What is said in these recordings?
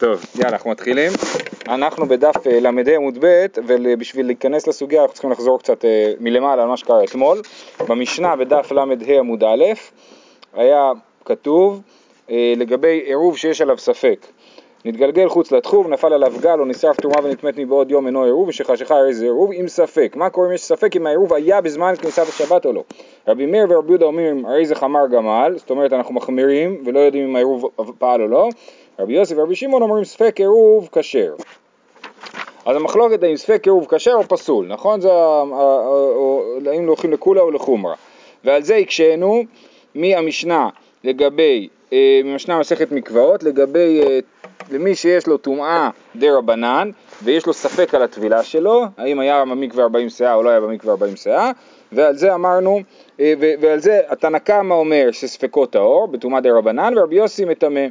טוב, יאללה, אנחנו מתחילים. אנחנו בדף אה, ל"ה עמוד ב', ובשביל להיכנס לסוגיה אנחנו צריכים לחזור קצת אה, מלמעלה על מה שקרה אתמול. במשנה בדף ל"ה עמוד א', היה כתוב אה, לגבי עירוב שיש עליו ספק. נתגלגל חוץ לתחום, נפל עליו גל או נשרף תרומה ונטמאת מבעוד יום אינו עירוב, ושחשיכה הרי זה עירוב עם ספק. מה קורה אם יש ספק אם העירוב היה בזמן כניסת השבת או לא? רבי מאיר ורבי יהודה אומרים הרי זה חמר גמל, זאת אומרת אנחנו מחמירים ולא יודעים אם העירוב פעל או לא. רבי יוסף ורבי שמעון אומרים ספק עירוב כשר. אז המחלוקת האם ספק עירוב כשר או פסול, נכון? זה האם הולכים לקולה או לחומרה. ועל זה הקשינו מהמשנה לגבי, אה, ממשנה מסכת מקוואות, לגבי אה, למי שיש לו טומאה דה רבנן ויש לו ספק על הטבילה שלו, האם היה במקווה 40 שאה או לא היה במקווה 40 שאה, ועל זה אמרנו, אה, ועל זה התנא קמא אומר שספקו טהור בטומאה דה רבנן ורבי יוסי מטמא.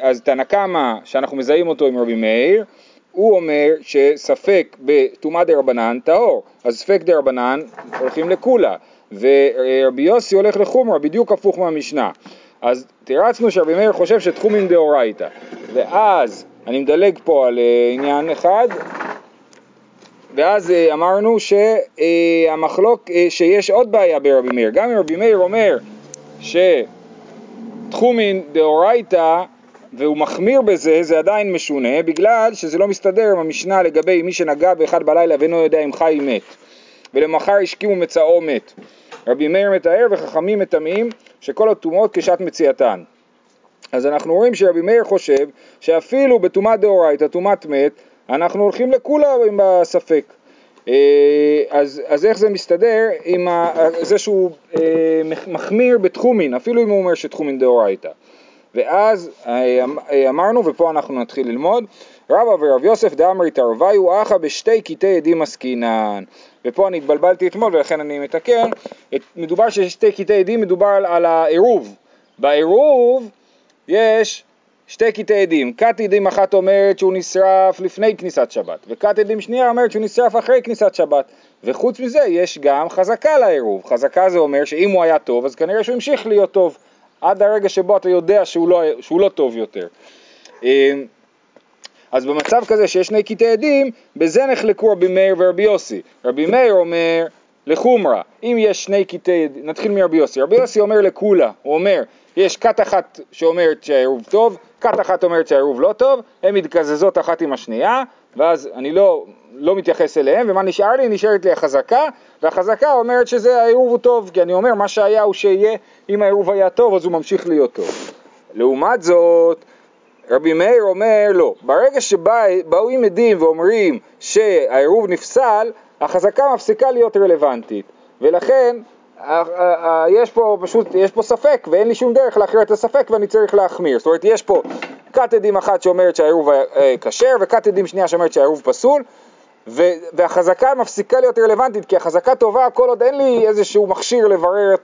אז תנא קמא שאנחנו מזהים אותו עם רבי מאיר, הוא אומר שספק בטומאה דה רבנן טהור, אז ספק דה רבנן הולכים לקולה, ורבי יוסי הולך לחומרה, בדיוק הפוך מהמשנה. אז תירצנו שרבי מאיר חושב שתחומין דאורייתא, ואז אני מדלג פה על אה, עניין אחד, ואז אה, אמרנו שהמחלוק, אה, שיש עוד בעיה ברבי מאיר, גם אם רבי מאיר אומר שתחומין דאורייתא והוא מחמיר בזה, זה עדיין משונה, בגלל שזה לא מסתדר עם המשנה לגבי מי שנגע באחד בלילה ואינו יודע אם חי מת, ולמחר השכימו מצאו מת. רבי מאיר מתאר וחכמים מטמאים שכל הטומאות כשעת מציאתן. אז אנחנו רואים שרבי מאיר חושב שאפילו בטומאת דאורייתא, טומאת מת, אנחנו הולכים לכולה עם הספק. אה, אז, אז איך זה מסתדר עם זה שהוא אה, מחמיר בתחומין, אפילו אם הוא אומר שתחומין דאורייתא. ואז אה, אמרנו, ופה אנחנו נתחיל ללמוד, רבא ורב יוסף דאמרי תרוויו אחא בשתי קטעי עדים עסקינן. ופה אני התבלבלתי אתמול ולכן אני מתקן, מדובר ששתי קטעי עדים מדובר על, על העירוב. בעירוב יש שתי קטעי עדים, כת עדים אחת אומרת שהוא נשרף לפני כניסת שבת, וכת עדים שנייה אומרת שהוא נשרף אחרי כניסת שבת, וחוץ מזה יש גם חזקה לעירוב, חזקה זה אומר שאם הוא היה טוב אז כנראה שהוא המשיך להיות טוב, עד הרגע שבו אתה יודע שהוא לא, שהוא לא טוב יותר. אמ, אז במצב כזה שיש שני קטעי עדים, בזה נחלקו רבי מאיר ורבי יוסי. רבי מאיר אומר לחומרה, אם יש שני קטעי נתחיל מרבי יוסי. רבי יוסי אומר לכולה, הוא אומר, יש כת אחת שאומרת שהעירוב טוב, כת אחת אומרת שהעירוב לא טוב, הן מתקזזות אחת עם השנייה, ואז אני לא, לא מתייחס אליהן, ומה נשאר לי? נשארת לי החזקה, והחזקה אומרת שזה העירוב הוא טוב, כי אני אומר מה שהיה הוא שיהיה, אם העירוב היה טוב אז הוא ממשיך להיות טוב. לעומת זאת, רבי מאיר אומר לא, ברגע שבאים עדים ואומרים שהעירוב נפסל, החזקה מפסיקה להיות רלוונטית, ולכן יש פה פשוט, יש פה ספק ואין לי שום דרך להכריע את הספק ואני צריך להחמיר, זאת אומרת יש פה כת עדים אחת שאומרת שהעירוב אה, כשר וכת עדים שנייה שאומרת שהעירוב פסול והחזקה מפסיקה להיות רלוונטית כי החזקה טובה כל עוד אין לי איזשהו מכשיר לברר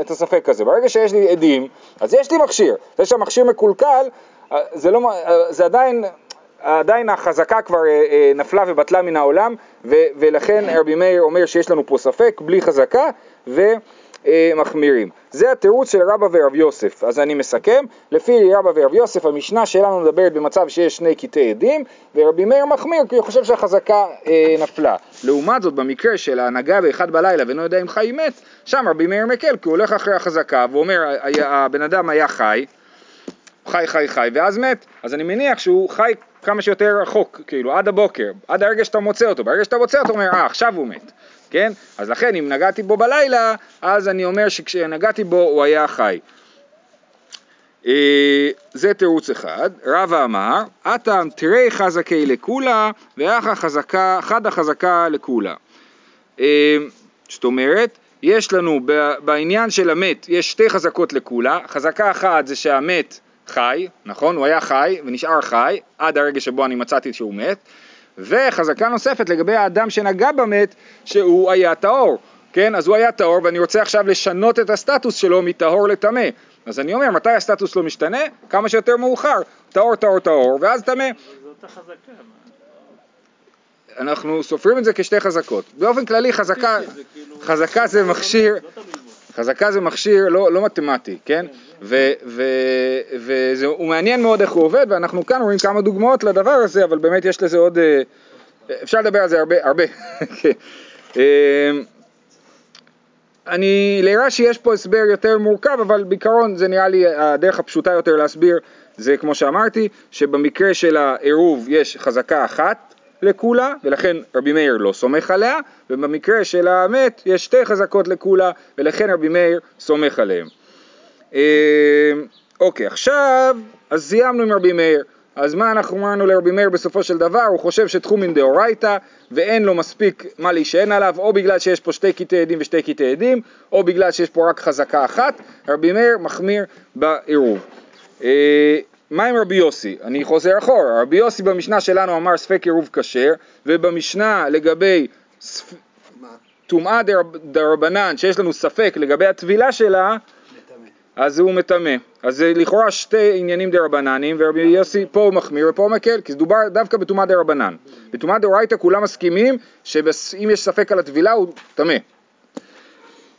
את הספק הזה. ברגע שיש לי עדים, אז יש לי מכשיר. זה שהמכשיר מקולקל, אה, זה, לא, אה, זה עדיין, עדיין החזקה כבר אה, נפלה ובטלה מן העולם, ו, ולכן רבי מאיר אומר שיש לנו פה ספק בלי חזקה ומחמירים. זה התירוץ של רבא ורב יוסף. אז אני מסכם, לפי רבא ורב יוסף המשנה שלנו מדברת במצב שיש שני קטעי עדים, ורבי מאיר מחמיר כי הוא חושב שהחזקה אה, נפלה. לעומת זאת, במקרה של ההנהגה באחד בלילה ואינו יודע אם חי מת, שם רבי מאיר מקל כי הוא הולך אחרי החזקה ואומר הבן אדם היה חי חי חי חי ואז מת, אז אני מניח שהוא חי כמה שיותר רחוק, כאילו עד הבוקר, עד הרגע שאתה מוצא אותו, ברגע שאתה מוצא אותו אומר אה עכשיו הוא מת, כן? אז לכן אם נגעתי בו בלילה, אז אני אומר שכשנגעתי בו הוא היה חי. אה, זה תירוץ אחד, רבא אמר, אטם תראי חזקי לכולה ואחא חזקה, חדה חזקה לכולה. אה, זאת אומרת, יש לנו בעניין של המת, יש שתי חזקות לכולה, חזקה אחת זה שהמת חי, נכון? הוא היה חי ונשאר חי עד הרגע שבו אני מצאתי שהוא מת, וחזקה נוספת לגבי האדם שנגע במת שהוא היה טהור, כן? אז הוא היה טהור ואני רוצה עכשיו לשנות את הסטטוס שלו מטהור לטמא. אז אני אומר, מתי הסטטוס לא משתנה? כמה שיותר מאוחר, טהור, טהור, טהור, ואז טמא. אנחנו סופרים את זה כשתי חזקות. באופן כללי חזקה, כאילו- חזקה זה מכשיר, חזקה זה מכשיר לא, לא מתמטי, כן? והוא מעניין מאוד איך הוא עובד, ואנחנו כאן רואים כמה דוגמאות לדבר הזה, אבל באמת יש לזה עוד... אה, אפשר לדבר על זה הרבה, הרבה. כן. אה, אני, לרש"י יש פה הסבר יותר מורכב, אבל בעיקרון זה נראה לי הדרך הפשוטה יותר להסביר, זה כמו שאמרתי, שבמקרה של העירוב יש חזקה אחת לכולה, ולכן רבי מאיר לא סומך עליה, ובמקרה של המת יש שתי חזקות לכולה, ולכן רבי מאיר סומך עליהם. אה, אוקיי, עכשיו, אז סיימנו עם רבי מאיר. אז מה אנחנו אמרנו לרבי מאיר בסופו של דבר? הוא חושב שתחומין דאורייתא ואין לו מספיק מה להישען עליו, או בגלל שיש פה שתי קטעי עדים ושתי קטעי עדים, או בגלל שיש פה רק חזקה אחת, רבי מאיר מחמיר בעירוב. מה עם רבי יוסי? אני חוזר אחורה, רבי יוסי במשנה שלנו אמר ספק עירוב כשר, ובמשנה לגבי טומאה דרבנן שיש לנו ספק לגבי הטבילה שלה, אז הוא מטמא. אז זה לכאורה שתי עניינים דה רבננים, ורבי יוסי פה הוא מחמיר ופה הוא מקל, כי זה דובר דווקא בטומאה דה רבנן. בטומאה דאורייתא כולם מסכימים שאם יש ספק על הטבילה הוא טמא.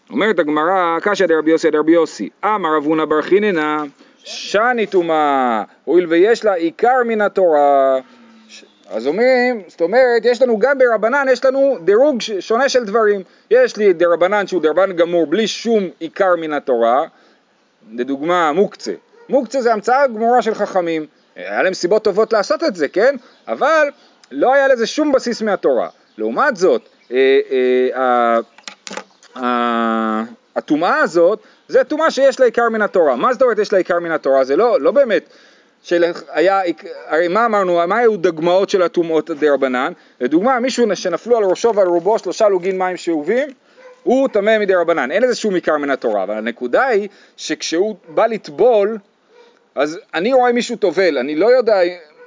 אומרת הגמרא, קשיא דרבי יוסי דרבי יוסי, אמר אבונה בר חיננה, שני טומאה, הואיל ויש לה עיקר מן התורה. אז אומרים, זאת אומרת, יש לנו גם ברבנן, יש לנו דירוג שונה של דברים. יש לי דרבנן שהוא דרבנן גמור בלי שום עיקר מן התורה, לדוגמה מוקצה. מוקצה זה המצאה גמורה של חכמים, היה להם סיבות טובות לעשות את זה, כן? אבל לא היה לזה שום בסיס מהתורה. לעומת זאת, אה, אה, הטומאה הזאת, זה טומאה שיש לה עיקר מן התורה. מה זאת אומרת יש לה עיקר מן התורה? זה לא, לא באמת של היה, הרי מה אמרנו, מה היו דוגמאות של הטומאות דה רבנן? לדוגמה, מישהו שנפלו על ראשו ועל רובו שלושה לוגין מים שאובים, הוא טמא מדי רבנן, אין לזה שום עיקר מן התורה, אבל הנקודה היא שכשהוא בא לטבול, אז אני רואה מישהו טובל, אני לא יודע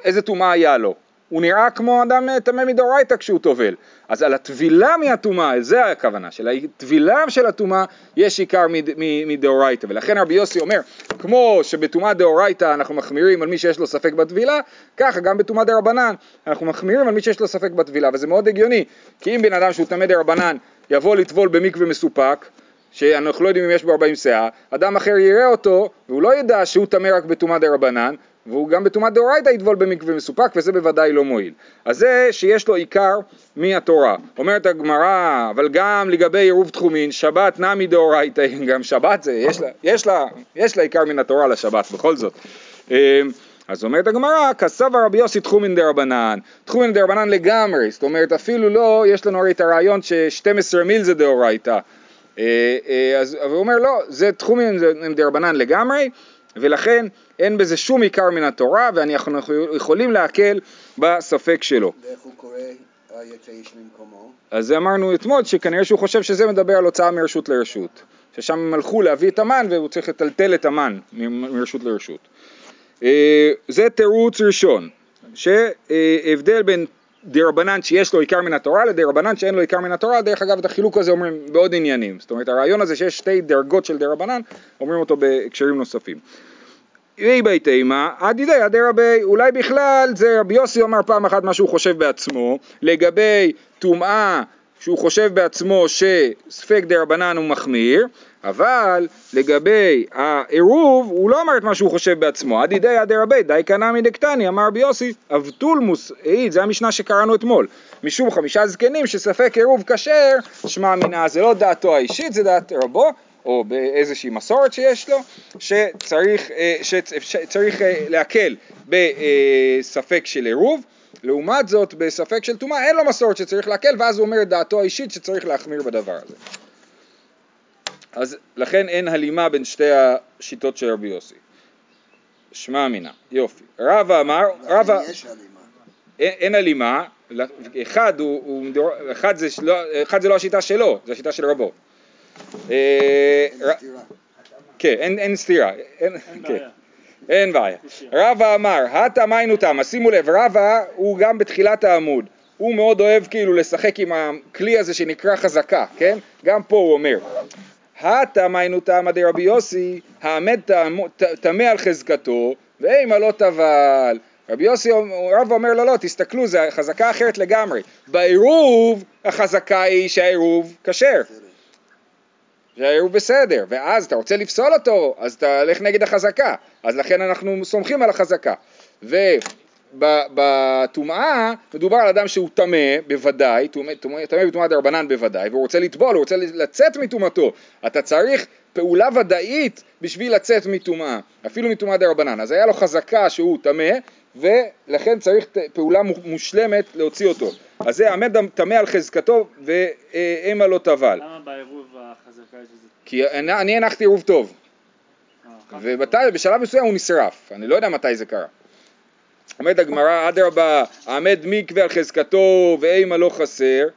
איזה טומאה היה לו, הוא נראה כמו אדם טמא מדאורייתא כשהוא טובל. אז על הטבילה מהטומאה, זה הכוונה, של הטבילה של הטומאה יש עיקר מדאורייתא. ולכן רבי יוסי אומר, כמו שבטומאה דאורייתא אנחנו מחמירים על מי שיש לו ספק בטבילה, ככה גם בטומאה דרבנן אנחנו מחמירים על מי שיש לו ספק בטבילה, וזה מאוד הגיוני, כי אם בן אדם שהוא טמא דרבנן יבוא לטבול במקווה מסופק, שאנחנו לא יודעים אם יש בו 40 שאה, אדם אחר יראה אותו והוא לא ידע שהוא טמא רק בטומאה דרבנן והוא גם בטומאת דאורייתא יטבול במקווה מסופק וזה בוודאי לא מועיל. אז זה שיש לו עיקר מהתורה. אומרת הגמרא, אבל גם לגבי עירוב תחומין, שבת נמי דאורייתא, גם שבת זה, יש לה, יש, לה, יש לה עיקר מן התורה לשבת, בכל זאת. אמ, אז אומרת הגמרא, כסבא רבי יוסי תחומין דרבנן, תחומין דרבנן לגמרי, זאת אומרת אפילו לא, יש לנו הרי את הרעיון ש-12 מיל זה דאורייתא, אה, אה, אז הוא אומר לא, זה תחומין דרבנן לגמרי, ולכן אין בזה שום עיקר מן התורה ואנחנו יכולים להקל בספק שלו. ואיך הוא קורא היצא איש ממקומו? אז אמרנו אתמול שכנראה שהוא חושב שזה מדבר על הוצאה מרשות לרשות. ששם הם הלכו להביא את המן והוא צריך לטלטל את המן מרשות לרשות. אה, זה תירוץ ראשון, שהבדל בין דרבנן שיש לו עיקר מן התורה לדרבנן שאין לו עיקר מן התורה, דרך אגב את החילוק הזה אומרים בעוד עניינים, זאת אומרת הרעיון הזה שיש שתי דרגות של דרבנן, אומרים אותו בהקשרים נוספים. אי בי תימא, עדידי עדי רבי, אולי בכלל זה רבי יוסי אמר פעם אחת מה שהוא חושב בעצמו, לגבי טומאה שהוא חושב בעצמו שספק דה רבנן הוא מחמיר, אבל לגבי העירוב הוא לא אמר את מה שהוא חושב בעצמו, עדידי עדי רבי, די קנמי דקטני, אמר רבי יוסי, אבטולמוס, העיד, זה המשנה שקראנו אתמול, משום חמישה זקנים שספק עירוב כשר, שמע מינה, זה לא דעתו האישית, זה דעת רבו, או באיזושהי מסורת שיש לו, שצריך, אה, שצריך אה, להקל בספק של עירוב, לעומת זאת בספק של טומאה אין לו מסורת שצריך להקל ואז הוא אומר את דעתו האישית שצריך להחמיר בדבר הזה. אז לכן אין הלימה בין שתי השיטות של רבי יוסי. שמע אמינה, יופי. רבא אמר, רבא... אין, אין הלימה, אחד, הוא, הוא, אחד, זה לא, אחד זה לא השיטה שלו, זה השיטה של רבו. אה, כן, אין סתירה, אין בעיה. רבא אמר, הטה מיינו תמה, שימו לב, רבא הוא גם בתחילת העמוד, הוא מאוד אוהב כאילו לשחק עם הכלי הזה שנקרא חזקה, כן? גם פה הוא אומר, הטה מיינו תמה דרבי יוסי, העמד טמא על חזקתו, ואימה לא טבל. רבי יוסי, רבא אומר לא לא, תסתכלו, זה חזקה אחרת לגמרי. בעירוב החזקה היא שהעירוב כשר. שהעירוב בסדר, ואז אתה רוצה לפסול אותו, אז אתה הולך נגד החזקה, אז לכן אנחנו סומכים על החזקה. ובטומאה מדובר על אדם שהוא טמא בוודאי, טמא בטומאת דרבנן בוודאי, והוא רוצה לטבול, הוא רוצה לצאת מטומאתו. אתה צריך פעולה ודאית בשביל לצאת מטומאה, אפילו מטומאת דרבנן. אז היה לו חזקה שהוא טמא, ולכן צריך פעולה מושלמת להוציא אותו. אז זה עמד טמא על חזקתו והמה לא טבל. למה לזה? כי אני הנחתי עירוב טוב, ובשלב מסוים הוא נשרף, אני לא יודע מתי זה קרה. אומרת הגמרא, אדרבה, העמד מקווה על חזקתו ואימה לא חסר.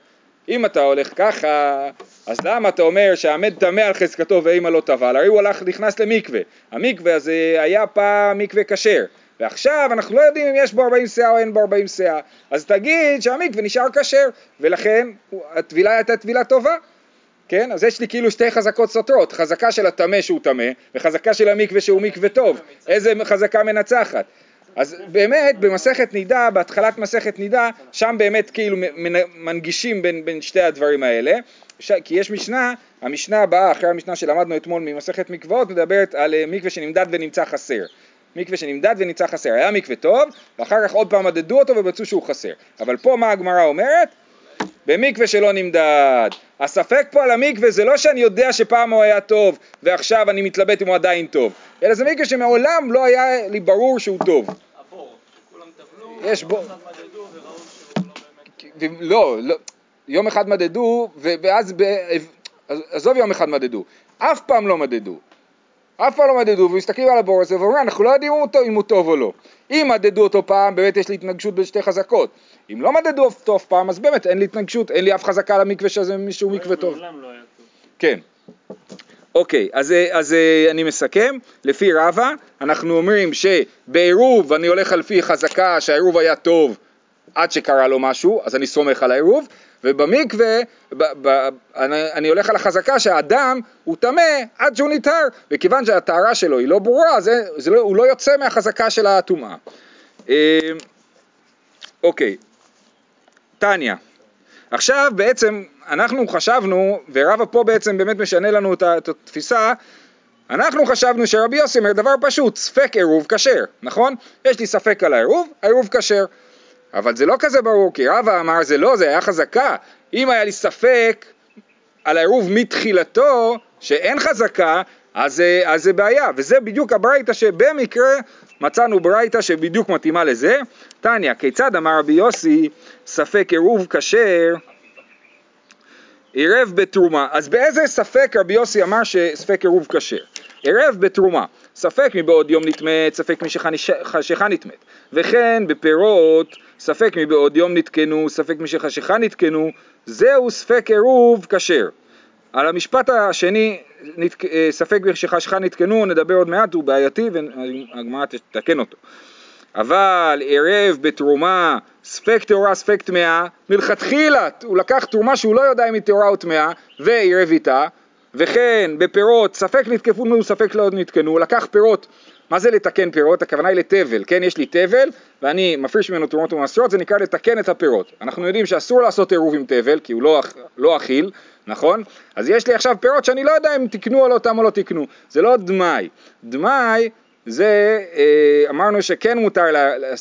אם אתה הולך ככה, אז למה אתה אומר שהעמד טמא על חזקתו ואימה לא טבל? הרי הוא הלך, נכנס למקווה. המקווה הזה היה פעם מקווה כשר. ועכשיו אנחנו לא יודעים אם יש בו 40 שאה או אין בו 40 שאה, אז תגיד שהמקווה נשאר כשר, ולכן הטבילה הייתה טבילה טובה, כן? אז יש לי כאילו שתי חזקות סותרות, חזקה של הטמא שהוא טמא, וחזקה של המקווה שהוא מקווה טוב, איזה חזקה מנצחת? אז באמת במסכת נידה, בהתחלת מסכת נידה, שם באמת כאילו מנגישים בין, בין שתי הדברים האלה, ש... כי יש משנה, המשנה הבאה, אחרי המשנה שלמדנו אתמול ממסכת מקוואות, מדברת על אה, מקווה שנמדד ונמצא חסר. מקווה שנמדד ונמצא חסר. היה מקווה טוב, ואחר כך עוד פעם מדדו אותו ומצאו שהוא חסר. אבל פה מה הגמרא אומרת? במקווה שלא נמדד. הספק פה על המקווה זה לא שאני יודע שפעם הוא היה טוב ועכשיו אני מתלבט אם הוא עדיין טוב, אלא זה מקווה שמעולם לא היה לי ברור שהוא טוב. יש בור. לא. לא, יום אחד מדדו ואז. עזוב יום אחד מדדו, אף פעם לא מדדו. אף פעם לא מדדו ומסתכלים על הבור הזה ואומרים אנחנו לא יודעים אם הוא טוב או לא. אם מדדו אותו פעם באמת יש לי התנגשות בין שתי חזקות. אם לא מדדו אותו אף פעם אז באמת אין לי התנגשות, אין לי אף חזקה למקווה שזה מישהו מקווה לא טוב. כן. אוקיי, אז, אז אני מסכם, לפי רבא, אנחנו אומרים שבעירוב אני הולך על פי חזקה שהעירוב היה טוב עד שקרה לו משהו, אז אני סומך על העירוב, ובמקווה ב, ב, אני, אני הולך על החזקה שהאדם הוא טמא עד שהוא נטהר, וכיוון שהטהרה שלו היא לא ברורה, זה, זה לא, הוא לא יוצא מהחזקה של הטומאה. אה, אוקיי, טניה. עכשיו בעצם אנחנו חשבנו, ורבא פה בעצם באמת משנה לנו את התפיסה, אנחנו חשבנו שרבי יוסי אומר דבר פשוט, ספק עירוב כשר, נכון? יש לי ספק על העירוב, העירוב כשר. אבל זה לא כזה ברור, כי רבא אמר זה לא, זה היה חזקה. אם היה לי ספק על העירוב מתחילתו, שאין חזקה, אז, אז זה בעיה, וזה בדיוק הברייתא שבמקרה מצאנו ברייתא שבדיוק מתאימה לזה. טניה, כיצד אמר רבי יוסי, ספק עירוב כשר, עירב בתרומה. אז באיזה ספק רבי יוסי אמר שספק עירוב כשר? עירב בתרומה, ספק מבעוד יום נטמאת, ספק משחשיכה נטמאת, וכן בפירות, ספק מבעוד יום נתקנו, ספק משחשיכה נתקנו, זהו ספק עירוב כשר. על המשפט השני, אה, ספק משחשיכה נתקנו, נדבר עוד מעט, הוא בעייתי והגמרא תתקן אותו. אבל עירב בתרומה, ספק טהורה, ספק טמאה, מלכתחילה הוא לקח תרומה שהוא לא יודע אם היא טהורה או טמאה, ועירב איתה, וכן בפירות, ספק נתקפו, ספק לא נתקנו, לקח פירות, מה זה לתקן פירות? הכוונה היא לתבל, כן? יש לי תבל ואני מפריש ממנו תרומות ומעשרות, זה נקרא לתקן את הפירות. אנחנו יודעים שאסור לעשות עירוב עם תבל, כי הוא לא, לא אכיל, נכון? אז יש לי עכשיו פירות שאני לא יודע אם תקנו או לא תקנו, זה לא דמאי. דמאי זה, אה, אמרנו שכן מותר,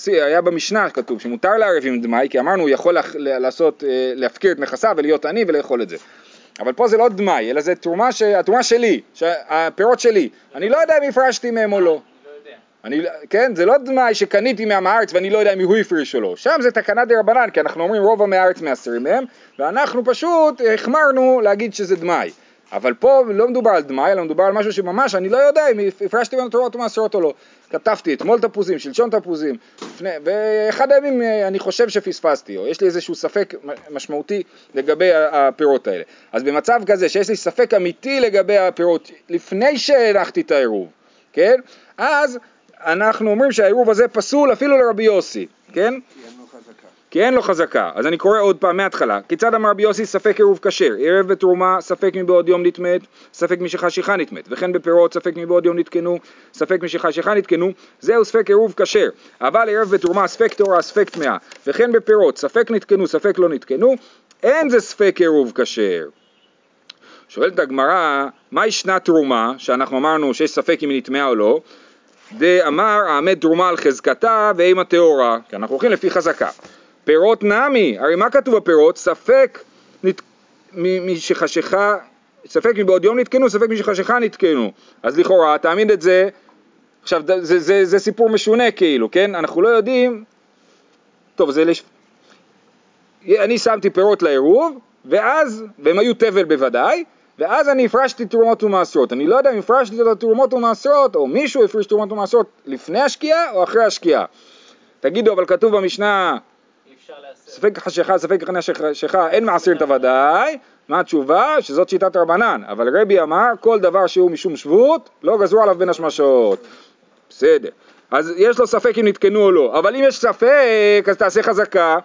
היה במשנה כתוב שמותר לערב עם דמאי, כי אמרנו הוא יכול לעשות, אה, להפקיר את נכסיו ולהיות עני ולאכול את זה. אבל פה זה לא דמאי, אלא זה תרומה, התרומה שלי, הפירות שלי. אני לא יודע אם הפרשתי מהם או לא. אני, כן, זה לא דמאי שקניתי מעם הארץ ואני לא יודע אם הוא הפריש או לא, שם זה תקנה דה רבנן, כי אנחנו אומרים רוב עמי הארץ מעשרים מהם, ואנחנו פשוט החמרנו להגיד שזה דמאי. אבל פה לא מדובר על דמאי, אלא מדובר על משהו שממש אני לא יודע אם הפרשתי בין תורות ומעשרות או לא. כתבתי אתמול תפוזים, שלשום תפוזים, לפני, ואחד הימים אה, אני חושב שפספסתי, או יש לי איזשהו ספק משמעותי לגבי הפירות האלה. אז במצב כזה שיש לי ספק אמיתי לגבי הפירות, לפני שהנחתי את העירוב, כן? אז אנחנו אומרים שהעירוב הזה פסול אפילו לרבי יוסי, כן? כי אין לו חזקה. אז אני קורא עוד פעם מההתחלה. כיצד אמר רבי יוסי ספק עירוב כשר? ערב בתרומה ספק מבעוד יום נטמאת, ספק משחשיכה נטמאת. וכן בפירות ספק מבעוד יום נתקנו, ספק משחשיכה נתקנו. זהו ספק עירוב כשר. אבל ערב בתרומה ספק תורה ספק טמאה. וכן בפירות ספק נתקנו ספק לא נתקנו. אין זה ספק עירוב כשר. שואלת הגמרא, מה ישנה תרומה, שאנחנו אמרנו שיש ספק אם היא נטמעה או לא, דאמר העמד תרומה על חזקתה ואימה טהורה, כי אנחנו הולכים לפי חזקה. פירות נמי, הרי מה כתוב בפירות? ספק נת... משחשיכה, ספק מבעוד יום נתקנו, ספק משחשיכה נתקנו. אז לכאורה תעמיד את זה, עכשיו זה, זה, זה, זה סיפור משונה כאילו, כן? אנחנו לא יודעים, טוב זה לש... אני שמתי פירות לעירוב, ואז, והם היו תבל בוודאי, ואז אני הפרשתי תרומות ומעשרות. אני לא יודע אם הפרשתי את התרומות ומעשרות, או מישהו הפריש תרומות ומעשרות לפני השקיעה או אחרי השקיעה. תגידו, אבל כתוב במשנה. ספק חשיכה, ספק חשיכה, אין מעשירים את הוודאי. מה התשובה? שזאת שיטת רבנן. אבל רבי אמר, כל דבר שהוא משום שבות, לא גזרו עליו בין השמשות. בסדר. אז יש לו ספק אם נתקנו או לא. אבל אם יש ספק, אז תעשה חזקה.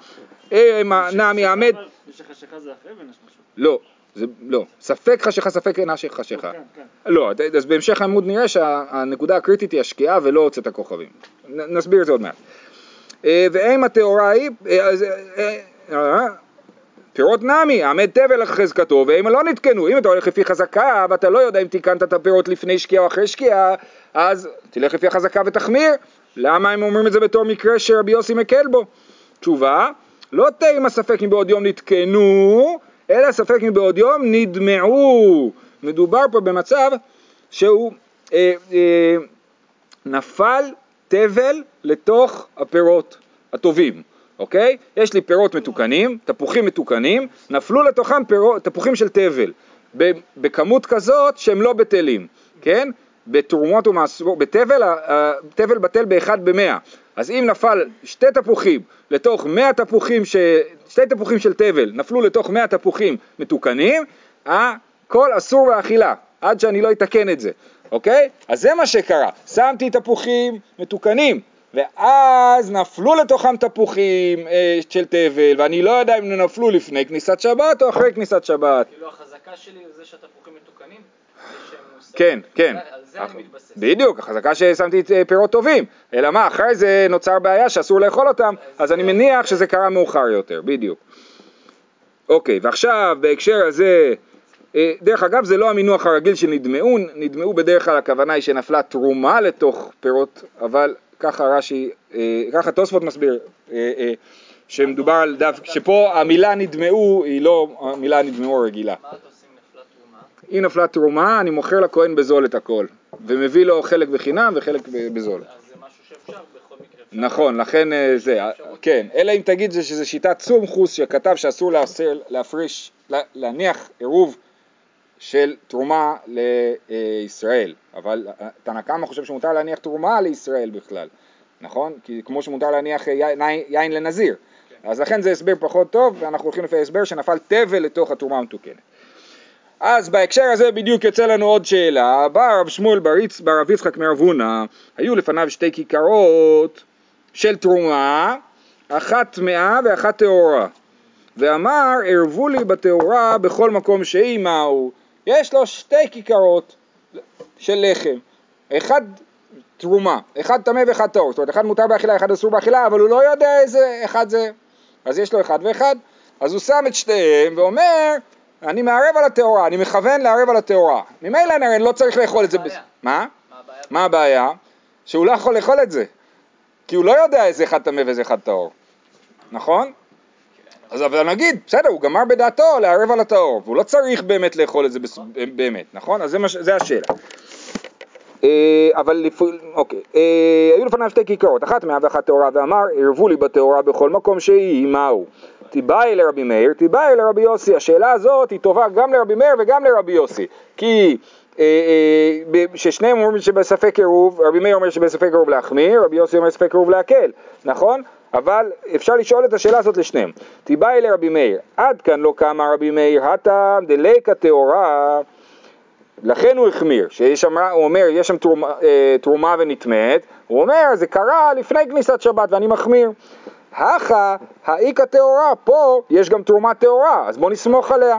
אה, נעמי עמד... ושחשיכה זה אחרי בין השמשות. לא, זה לא. ספק חשיכה, ספק אינה חשיכה. כן, כן. לא, אז בהמשך העמוד נראה שהנקודה הקריטית היא השקיעה ולא הוצאת הכוכבים. נסביר את זה עוד מעט. אה, ואם הטהורה היא, אה, אה, פירות נמי, עמד תבל חזקתו, ואם לא נתקנו, אם אתה הולך לפי חזקה ואתה לא יודע אם תיקנת את הפירות לפני שקיעה או אחרי שקיעה, אז תלך לפי החזקה ותחמיר. למה הם אומרים את זה בתור מקרה שרבי יוסי מקל בו? תשובה, לא תימא ספק אם בעוד יום נתקנו, אלא ספק אם בעוד יום נדמעו. מדובר פה במצב שהוא אה, אה, נפל תבל לתוך הפירות הטובים, אוקיי? יש לי פירות מתוקנים, תפוחים מתוקנים, נפלו לתוכם פירות, תפוחים של תבל, בכמות כזאת שהם לא בטלים, כן? בתרומות ומעשרות, בתבל, התבל בטל באחד במאה, אז אם נפל שתי תפוחים לתוך מאה תפוחים, ש... שתי תפוחים של תבל נפלו לתוך מאה תפוחים מתוקנים, הכל אסור באכילה, עד שאני לא אתקן את זה, אוקיי? אז זה מה שקרה, שמתי תפוחים מתוקנים, ואז נפלו לתוכם תפוחים אה, של תבל, ואני לא יודע אם נפלו לפני כניסת שבת או אחרי כניסת שבת. כאילו החזקה שלי זה שהתפוחים מתוקנים. כן, כן. על זה אני מתבסס. בדיוק, החזקה ששמתי אה, פירות טובים. אלא מה, אחרי זה נוצר בעיה שאסור לאכול אותם, אז אני מניח שזה קרה מאוחר יותר, בדיוק. אוקיי, ועכשיו בהקשר הזה, דרך אגב זה לא המינוח הרגיל של נדמעו, נדמעו בדרך כלל הכוונה היא שנפלה תרומה לתוך פירות, אבל ככה רש"י, אה, ככה תוספות מסביר, אה, אה, שמדובר על דף, שפה המילה נדמעו היא לא המילה נדמעו הרגילה. מה עושים נפלה תרומה? היא נפלה תרומה, אני מוכר לכהן בזול את הכל, ומביא לו חלק בחינם וחלק בזול. אז זה משהו שאפשר בכל מקרה. נכון, לכן אה, זה, אה, כן, אלא אם תגיד זה שזה שיטת סומכוס שכתב שאסור להפריש, לה- להניח עירוב של תרומה לישראל, אבל אה, תנא קמא חושב שמותר להניח תרומה לישראל בכלל, נכון? כי כמו שמותר להניח אה, יין, לנזיר, אז לכן זה הסבר פחות טוב, ואנחנו הולכים לפי הסבר שנפל תבל לתוך התרומה המתוקנת. אז בהקשר הזה בדיוק יוצא לנו עוד שאלה, בא רב שמואל בר, יצחק מרב הונא, היו לפניו שתי כיכרות של תרומה, אחת טמאה ואחת טהורה. ואמר, ערבו לי בטהורה בכל מקום שהיא מהו. יש לו שתי כיכרות של לחם, אחד תרומה, אחד טמא ואחד טהור, זאת אומרת אחד מותר באכילה, אחד אסור באכילה, אבל הוא לא יודע איזה אחד זה, אז יש לו אחד ואחד, אז הוא שם את שתיהם ואומר, אני מערב על הטהורה, אני מכוון לערב על הטהורה. ממילא אני לא צריך לאכול את זה. בס- מה? מה הבעיה? מה הבעיה? שהוא לא יכול לאכול את זה. כי הוא לא יודע איזה אחד טמא ואיזה אחד טהור. נכון? אז אבל נגיד, בסדר, הוא גמר בדעתו לערב על הטהור, והוא לא צריך באמת לאכול את זה בס- באמת, נכון? אז זה, זה השאלה. אה, אבל. אוקיי, אה, היו לפניו שתי כיכרות, אחת מאה ואחת טהורה, ואמר, ערבו לי בטהורה בכל מקום שהיא, מהו? תיבאי לרבי מאיר, תיבאי לרבי יוסי. השאלה הזאת היא טובה גם לרבי מאיר וגם לרבי יוסי, כי אה, ששניהם אומרים שבספק עירוב, רבי מאיר אומר שבספק עירוב להחמיר, רבי יוסי אומר בספק עירוב להקל, נכון? אבל אפשר לשאול את השאלה הזאת לשניהם. תיבאי לרבי מאיר, עד כאן לא קמה רבי מאיר, הטעם דליקה טהורה לכן הוא החמיר, שיש שם, הוא אומר, יש שם תרומה, אה, תרומה ונטמאת, הוא אומר, זה קרה לפני כניסת שבת ואני מחמיר. הכה, האיכא טהורה, פה יש גם תרומה טהורה, אז בוא נסמוך עליה.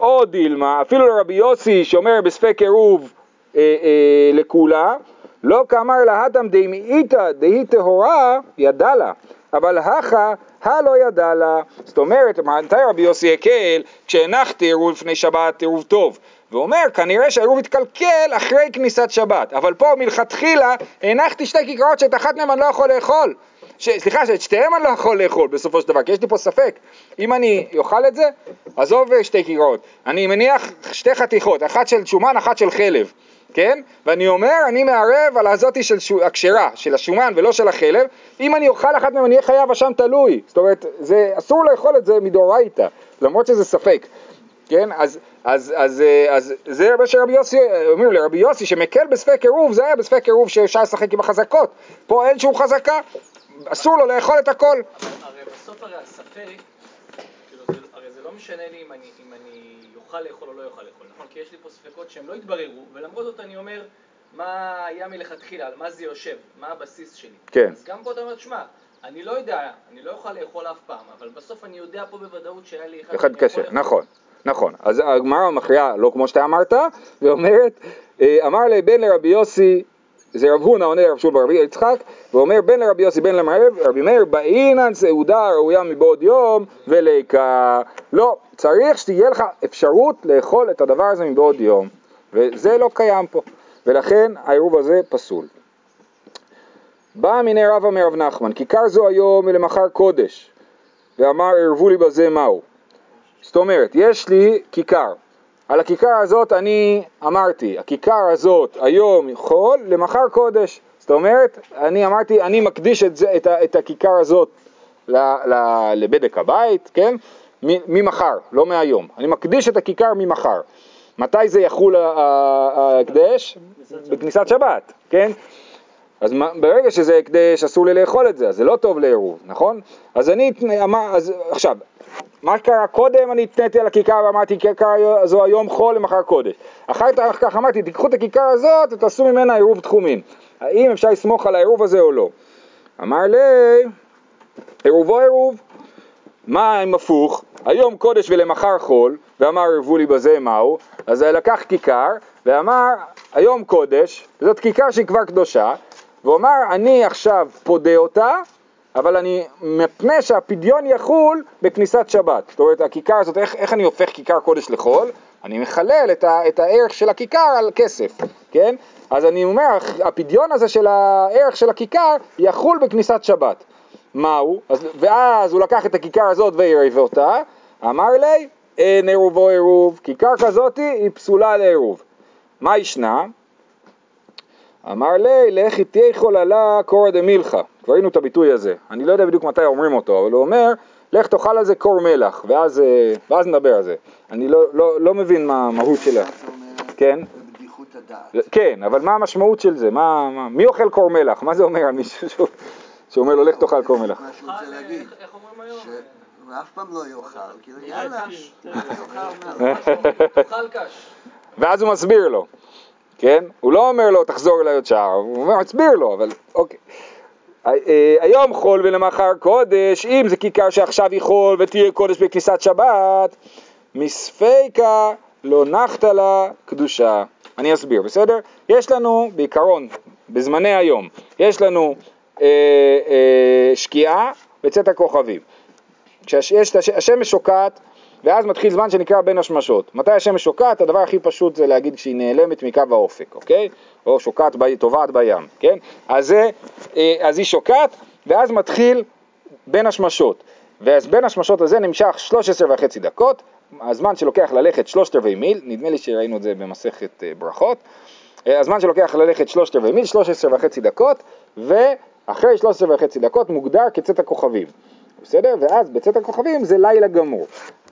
או דילמה, אפילו לרבי יוסי שאומר בספק עירוב אה, אה, לכולה, לא כאמר לה התם די מאיתא דהי טהורה, ידע לה. אבל הכה, הלא ידע לה. זאת אומרת, מתי רבי יוסי הקל? כשהנחתי עירוב לפני שבת עירוב טוב. ואומר, כנראה שהעירוב התקלקל אחרי כניסת שבת, אבל פה מלכתחילה הנחתי שתי כיכרות שאת אחת מהן אני לא יכול לאכול. ש... סליחה, שאת שתיהן אני לא יכול לאכול בסופו של דבר, כי יש לי פה ספק. אם אני אוכל את זה, עזוב שתי כיכרות. אני מניח שתי חתיכות, אחת של שומן, אחת של חלב. כן? ואני אומר, אני מערב על הזאתי של הכשרה, של השומן ולא של החלב, אם אני אוכל אחת מהן אני אהיה חייב אשם תלוי, זאת אומרת, זה, אסור לאכול את זה מדאורייתא, למרות שזה ספק, כן? אז, אז, אז, אז, אז זה מה שרבי יוסי אומר לרבי יוסי שמקל בספק עירוב, זה היה בספק עירוב שאפשר לשחק עם החזקות, פה אין שום חזקה, אסור לו לאכול את הכל. הרי בסוף הרי הספק, כאילו, זה, הרי זה לא משנה לי אם אני, אם אני יוכל לאכול או לא יוכל לאכול, נכון? כי יש לי פה ספקות שהם לא התבררו, ולמרות זאת אני אומר, מה היה מלכתחילה, על מה זה יושב, מה הבסיס שלי. כן. אז גם פה אתה אומר, שמע, אני לא יודע, אני לא אוכל לאכול אף פעם, אבל בסוף אני יודע פה בוודאות שהיה לי אחד, אחד קשה. נכון, נכון. אז הגמרא מכריעה לא כמו שאתה אמרת, ואומרת, אה, אמר לי בן לרבי יוסי, זה רב הונא עונה לרב שול ברבי יצחק, ואומר בן לרבי יוסי בן למערב, רבי מאיר, באינן סעודה ראויה מבעוד יום וליקה. לא, צריך שתהיה לך אפשרות לאכול את הדבר הזה מבעוד יום, וזה לא קיים פה, ולכן העירוב הזה פסול. בא מיני רבא מרב נחמן, כיכר זו היום ולמחר קודש, ואמר ערבו לי בזה מהו. זאת אומרת, יש לי כיכר, על הכיכר הזאת אני אמרתי, הכיכר הזאת היום חול, למחר קודש. זאת אומרת, אני אמרתי, אני מקדיש את, זה, את, ה, את הכיכר הזאת ל, ל, לבדק הבית, כן? ממחר, לא מהיום. אני מקדיש את הכיכר ממחר. מתי זה יחול ההקדש? בכניסת שבת, כן? אז ברגע שזה הקדש אסור לי לאכול את זה, אז זה לא טוב לעירוב, נכון? אז אני, אז עכשיו, מה קרה קודם? אני התניתי על הכיכר ואמרתי כיכר זו היום חול למחר קודש. אחר כך אמרתי תיקחו את הכיכר הזאת ותעשו ממנה עירוב תחומין. האם אפשר לסמוך על העירוב הזה או לא? אמר לי, עירובו עירוב. מה אם הפוך? היום קודש ולמחר חול, ואמר ערבו לי בזה מהו, אז לקח כיכר ואמר היום קודש, זאת כיכר שהיא כבר קדושה, והוא אמר אני עכשיו פודה אותה, אבל אני, מפני שהפדיון יחול בכניסת שבת. זאת אומרת הכיכר הזאת, איך, איך אני הופך כיכר קודש לחול? אני מחלל את, ה, את הערך של הכיכר על כסף, כן? אז אני אומר, הפדיון הזה של הערך של הכיכר יחול בכניסת שבת. מהו? אז, ואז הוא לקח את הכיכר הזאת ועירב אותה, אמר לי, אין עירובו עירוב, כיכר כזאת היא פסולה לעירוב. מה ישנה? אמר לי, לכי תהיה חוללה קורא דמילכה. כבר ראינו את הביטוי הזה. אני לא יודע בדיוק מתי אומרים אותו, אבל הוא אומר, לך תאכל על זה קור מלח, ואז, אה, ואז נדבר על זה. אני לא, לא, לא מבין מה המהות שלה. כן? הדעת. כן, אבל מה המשמעות של זה? מה, מה, מי אוכל קור מלח? מה זה אומר על מישהו שהוא- שאומר לו לך תאכל קור מלח? מה שהוא רוצה אוכל, להגיד, איך- איך אומרים היום? שהוא אף פעם לא יאכל, כאילו יאללה, תאכל תאכל קש. ואז הוא מסביר לו, כן? הוא לא אומר לו תחזור אליי עוד שעה, הוא אומר, מסביר לו, אבל אוקיי. אה, אה, היום חול ולמחר קודש, אם זה כיכר שעכשיו היא חול ותהיה קודש בכניסת שבת, מספיקה לא נחת לה קדושה. אני אסביר, בסדר? יש לנו בעיקרון, בזמני היום, יש לנו אה, אה, שקיעה וצאת הכוכבים. כשיש את הש- השמש שוקעת, ואז מתחיל זמן שנקרא בין השמשות. מתי השמש שוקעת? הדבר הכי פשוט זה להגיד שהיא נעלמת מקו האופק, אוקיי? או שוקעת, ב- טובעת בים, כן? אז, זה, אה, אז היא שוקעת, ואז מתחיל בין השמשות. ואז בין השמשות הזה נמשך 13 וחצי דקות, הזמן שלוקח ללכת שלושת רבעי מיל, נדמה לי שראינו את זה במסכת אה, ברכות, אה, הזמן שלוקח ללכת שלושת רבעי מיל, 13 וחצי דקות, ואחרי 13 וחצי דקות מוגדר כצאת הכוכבים. בסדר? ואז בצאת הכוכבים זה לילה גמור.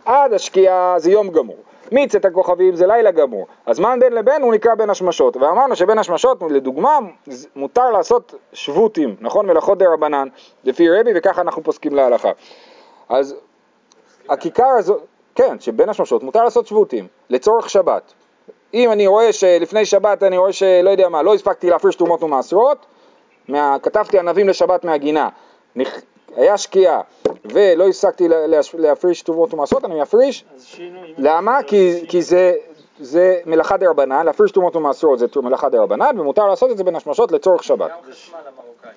עד השקיעה זה יום גמור. מצאת הכוכבים זה לילה גמור. הזמן בין לבין הוא נקרא בין השמשות. ואמרנו שבין השמשות, לדוגמה, מותר לעשות שבותים, נכון? מלאכות דה רבנן, לפי רבי, וככה אנחנו פוסקים להלכה. אז הכיכר הזו, כן, שבין השמשות מותר לעשות שבותים, לצורך שבת. אם אני רואה שלפני שבת אני רואה שלא יודע מה, לא הספקתי להפריש תרומות ומעשרות, כתבתי ענבים לשבת מהגינה. היה שקיעה ולא הפסקתי להפריש תרומות ומעשרות, אני אפריש. אם למה? כי, כי זה, זה מלאכה דה רבנן, להפריש תרומות ומעשרות זה מלאכה דה רבנן, ומותר לעשות את זה בין השמשות לצורך שבת, גם חשמל המרוקאי.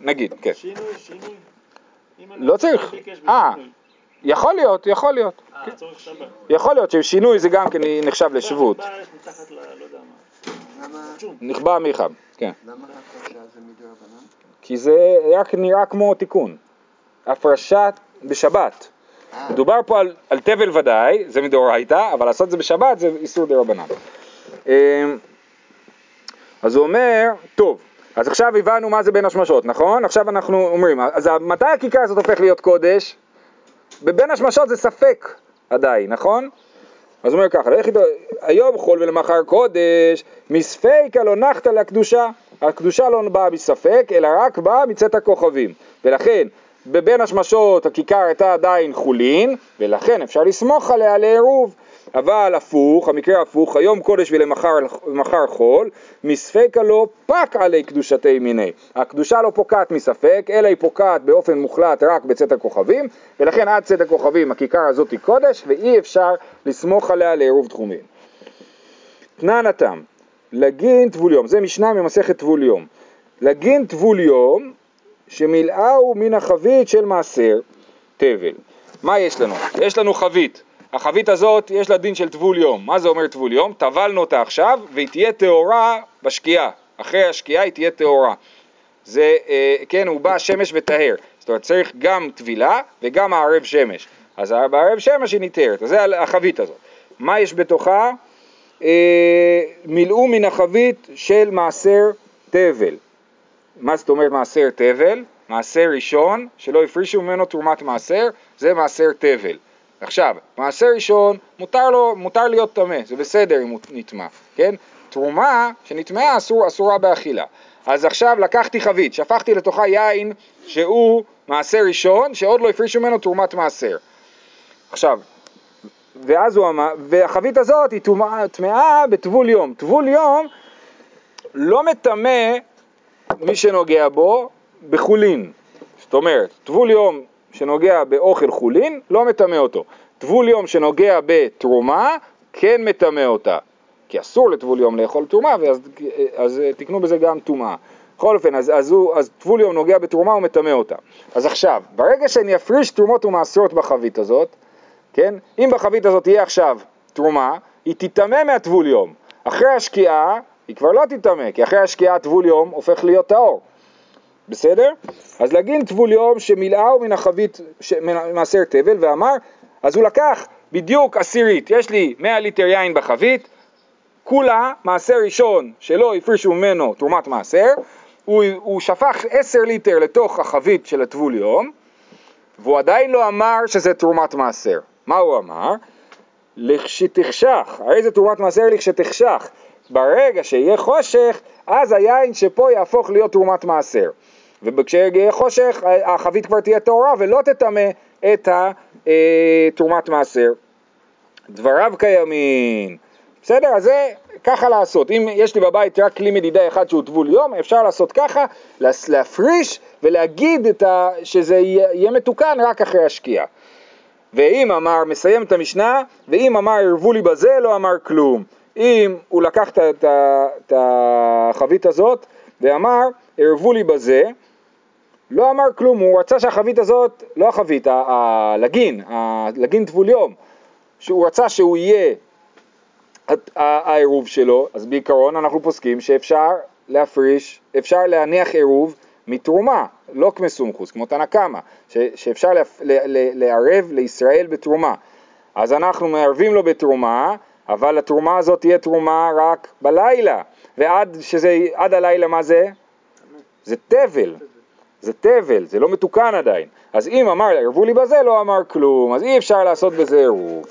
נגיד, כן. שינוי, שינוי. לא צריך. אה. יכול להיות, יכול להיות. אה, שבת. יכול להיות ששינוי זה גם כן נחשב לשבות. לא צ'ום. נכבה מיחם, כן. למה הפרשה זה מדרבנן? כי זה רק נראה כמו תיקון. הפרשה בשבת. אה, מדובר פה על, על תבל ודאי, זה מדאורייתא, אבל לעשות את זה בשבת זה איסור דרבנן. אמ, אז הוא אומר, טוב, אז עכשיו הבנו מה זה בין השמשות, נכון? עכשיו אנחנו אומרים, אז מתי הכיכר הזאת הופך להיות קודש? בבין השמשות זה ספק עדיין, נכון? אז הוא אומר ככה, לך איתו, היום חול ולמחר קודש, מספיקה לא נחת לקדושה, הקדושה לא באה מספק, אלא רק באה מצאת הכוכבים. ולכן, בבין השמשות הכיכר הייתה עדיין חולין, ולכן אפשר לסמוך עליה לעירוב. אבל הפוך, המקרה הפוך, היום קודש ולמחר למחר חול, מספקה לא פק עלי קדושתי מיני. הקדושה לא פוקעת מספק, אלא היא פוקעת באופן מוחלט רק בצאת הכוכבים, ולכן עד צאת הכוכבים הכיכר הזאת היא קודש, ואי אפשר לסמוך עליה לעירוב תחומים. תנן התם, לגין טבול יום, זה משנה ממסכת טבול יום. לגין טבול יום, שמילאהו מן החבית של מעשר תבל. מה יש לנו? יש לנו חבית. החבית הזאת יש לה דין של טבול יום. מה זה אומר טבול יום? טבלנו אותה עכשיו והיא תהיה טהורה בשקיעה. אחרי השקיעה היא תהיה טהורה. זה, אה, כן, הוא בא שמש וטהר. זאת אומרת, צריך גם טבילה וגם מערב שמש. אז בערב שמש היא ניתרת. אז זה החבית הזאת. מה יש בתוכה? אה, מילאו מן החבית של מעשר תבל. מה זאת אומרת מעשר תבל? מעשר ראשון שלא הפרישו ממנו תרומת מעשר, זה מעשר תבל. עכשיו, מעשר ראשון, מותר, לו, מותר להיות טמא, זה בסדר אם הוא נטמא, כן? תרומה שנטמאה אסור, אסורה באכילה. אז עכשיו לקחתי חבית, שפכתי לתוכה יין שהוא מעשר ראשון, שעוד לא הפרישו ממנו תרומת מעשר. עכשיו, ואז הוא אמר, והחבית הזאת היא טמאה בטבול יום. טבול יום לא מטמא מי שנוגע בו בחולין. זאת אומרת, טבול יום שנוגע באוכל חולין, לא מטמא אותו. טבול יום שנוגע בתרומה, כן מטמא אותה. כי אסור לטבול יום לאכול תרומה, ואז אז אה, תקנו בזה גם טומאה. בכל אופן, אז, אז, הוא, אז טבול יום נוגע בתרומה, הוא מטמא אותה. אז עכשיו, ברגע שאני אפריש תרומות ומעשרות בחבית הזאת, כן? אם בחבית הזאת תהיה עכשיו תרומה, היא תיטמא מהטבול יום. אחרי השקיעה, היא כבר לא תיטמא, כי אחרי השקיעה טבול יום הופך להיות טהור. בסדר? אז לגין טבול יום שמילאהו מן החבית, מעשר תבל, ואמר, אז הוא לקח בדיוק עשירית, יש לי 100 ליטר יין בחבית, כולה מעשר ראשון שלא הפרישו ממנו תרומת מעשר, הוא, הוא שפך 10 ליטר לתוך החבית של הטבול יום, והוא עדיין לא אמר שזה תרומת מעשר. מה הוא אמר? לכשתחשך, הרי זה תרומת מעשר לכשתחשך. ברגע שיהיה חושך, אז היין שפה יהפוך להיות תרומת מעשר. וכשיהיה חושך, החבית כבר תהיה טהורה ולא תטמא את התרומת מעשר. דבריו קיימים. בסדר? אז זה ככה לעשות. אם יש לי בבית רק כלי מדידה אחד שהוא טבול יום, אפשר לעשות ככה, להפריש ולהגיד ה... שזה יהיה מתוקן רק אחרי השקיעה. ואם אמר, מסיים את המשנה, ואם אמר ערבו לי בזה, לא אמר כלום. אם הוא לקח את החבית הזאת ואמר, ערבו לי בזה, לא אמר כלום, הוא רצה שהחבית הזאת, לא החבית, הלגין, הלגין טבול יום, שהוא רצה שהוא יהיה העירוב שלו, אז בעיקרון אנחנו פוסקים שאפשר להפריש, אפשר להניח עירוב מתרומה, לא כמסומכוס, כמו תנא קמא, שאפשר לערב לישראל בתרומה. אז אנחנו מערבים לו בתרומה, אבל התרומה הזאת תהיה תרומה רק בלילה, ועד שזה, עד הלילה מה זה? זה תבל, זה תבל, זה לא מתוקן עדיין. אז אם אמר ערבו לי בזה, לא אמר כלום, אז אי אפשר לעשות בזה עירוב.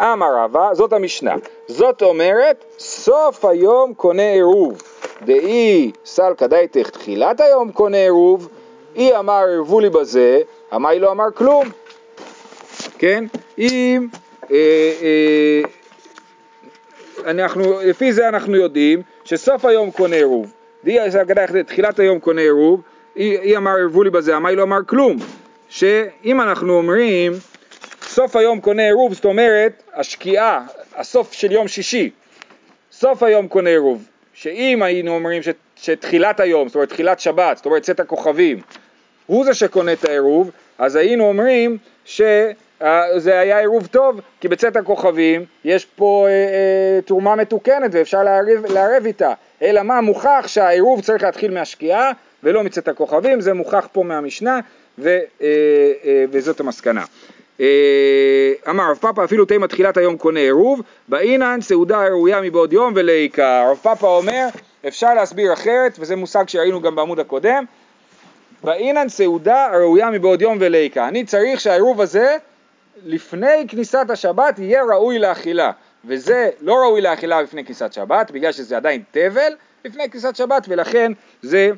אמר רבא, זאת המשנה. זאת אומרת, סוף היום קונה עירוב. דאי סלקא דייתך תחילת היום קונה עירוב, אי אמר ערבו לי בזה, אמי לא אמר כלום. כן? אם... אה, אה, אנחנו, לפי זה אנחנו יודעים שסוף היום קונה עירוב. דאי סלקא דייתך תחילת היום קונה עירוב, אי, אי אמר ערבו לי בזה, אמי לא אמר כלום. שאם אנחנו אומרים סוף היום קונה עירוב, זאת אומרת, השקיעה, הסוף של יום שישי, סוף היום קונה עירוב, שאם היינו אומרים ש, שתחילת היום, זאת אומרת תחילת שבת, זאת אומרת צאת הכוכבים, הוא זה שקונה את העירוב, אז היינו אומרים שזה היה עירוב טוב, כי בצאת הכוכבים יש פה אה, אה, תרומה מתוקנת ואפשר לערב, לערב איתה. אלא מה, מוכח שהעירוב צריך להתחיל מהשקיעה ולא מצאת הכוכבים, זה מוכח פה מהמשנה ו, אה, אה, וזאת המסקנה. אה, אמר רב פאפא אפילו תימא תחילת היום קונה עירוב, באינן סעודה ראויה מבעוד יום ולעיקר. רב פאפא אומר אפשר להסביר אחרת וזה מושג שראינו גם בעמוד הקודם, באינן סעודה ראויה מבעוד יום וליקה. אני צריך שהעירוב הזה לפני כניסת השבת יהיה ראוי לאכילה, וזה לא ראוי לאכילה לפני כניסת שבת, בגלל שזה עדיין תבל לפני כניסת שבת, ולכן זה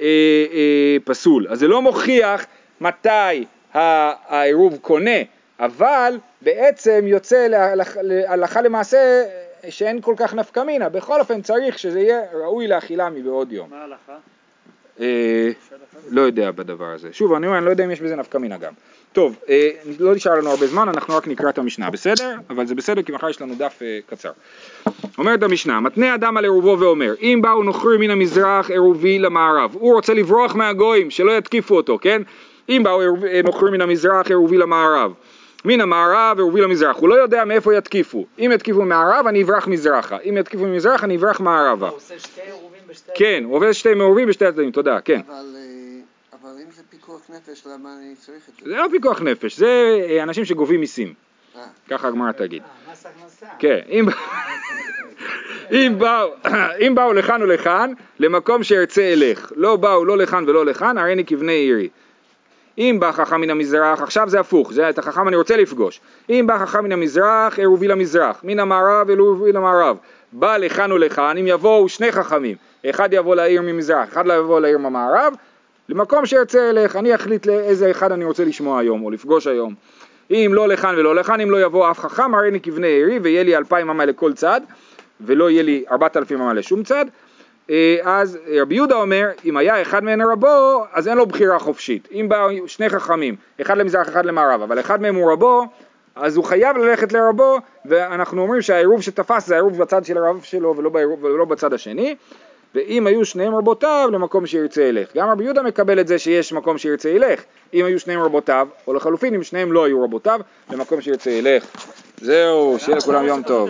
אה, אה, פסול. אז זה לא מוכיח מתי העירוב קונה, אבל בעצם יוצא להלכה למעשה שאין כל כך נפקא מינה, בכל אופן צריך שזה יהיה ראוי לאכילה מבעוד יום. מה ההלכה? אה, לא יודע בדבר הזה. שוב, אני אומר, אני לא יודע אם יש בזה נפקא מינה גם. טוב, אה, לא נשאר לנו הרבה זמן, אנחנו רק נקרא את המשנה, בסדר? אבל זה בסדר, כי מחר יש לנו דף אה, קצר. אומרת המשנה, מתנה אדם על עירובו ואומר, אם באו נוכרים מן המזרח עירובי למערב, הוא רוצה לברוח מהגויים, שלא יתקיפו אותו, כן? אם באו נוכרים מן המזרח עירובי למערב, מן המערב עירובי למזרח, הוא לא יודע מאיפה יתקיפו, אם יתקיפו מערב אני אברח מזרחה, אם יתקיפו ממזרח אני אברח מערבה. הוא עושה שתי עירובים בשתי... כן, הוא עובד שתי מעורבים בשתי הצדדים, תודה, כן. אבל, אה, אבל אם זה פיקוח נפש, למה אני צריך את זה? זה לא פיקוח נפש, זה אה, אנשים שגובים מיסים, אה, ככה הגמרא תגיד. אה, מס הכנסה. כן, אם, אם, באו, אם באו לכאן ולכאן, למקום שארצה אלך. לא באו לא לכאן ולא לכאן, הריני כבני עירי. אם בא חכם מן המזרח, עכשיו זה הפוך, זה את החכם אני רוצה לפגוש. אם בא חכם מן המזרח, עירובי למזרח, מן המערב עירובי למערב. בא לכאן ולכאן, אם יבואו שני חכמים, אחד יבוא לעיר ממזרח, אחד לא יבוא לעיר ממערב, למקום שירצה אלך, אני אחליט לאיזה אחד אני רוצה לשמוע היום, או לפגוש היום. אם לא לכאן ולא לכאן, אם לא יבוא אף חכם, הרי אני כבני עירי, ויהיה לי אלפיים אמה לכל צד, ולא יהיה לי ארבעת אלפים אמה לשום צד. אה, אז רבי יהודה אומר, אם היה אחד מהם רבו, אז אין לו בחירה חופשית. אם באו שני חכמים, אחד למזרח, אחד למערב, אבל אחד מהם הוא רבו, אז הוא חייב ללכת לרבו, ואנחנו אומרים שהעירוב שתפס זה העירוב בצד של הרב שלו ולא, בעירוב, ולא בצד השני. ואם היו שניהם רבותיו, למקום שירצה ילך. גם רבי יהודה מקבל את זה שיש מקום שירצה ילך. אם היו שניהם רבותיו, או לחלופין אם שניהם לא היו רבותיו, למקום שירצה ילך. זהו, שיהיה לכולם יום טוב.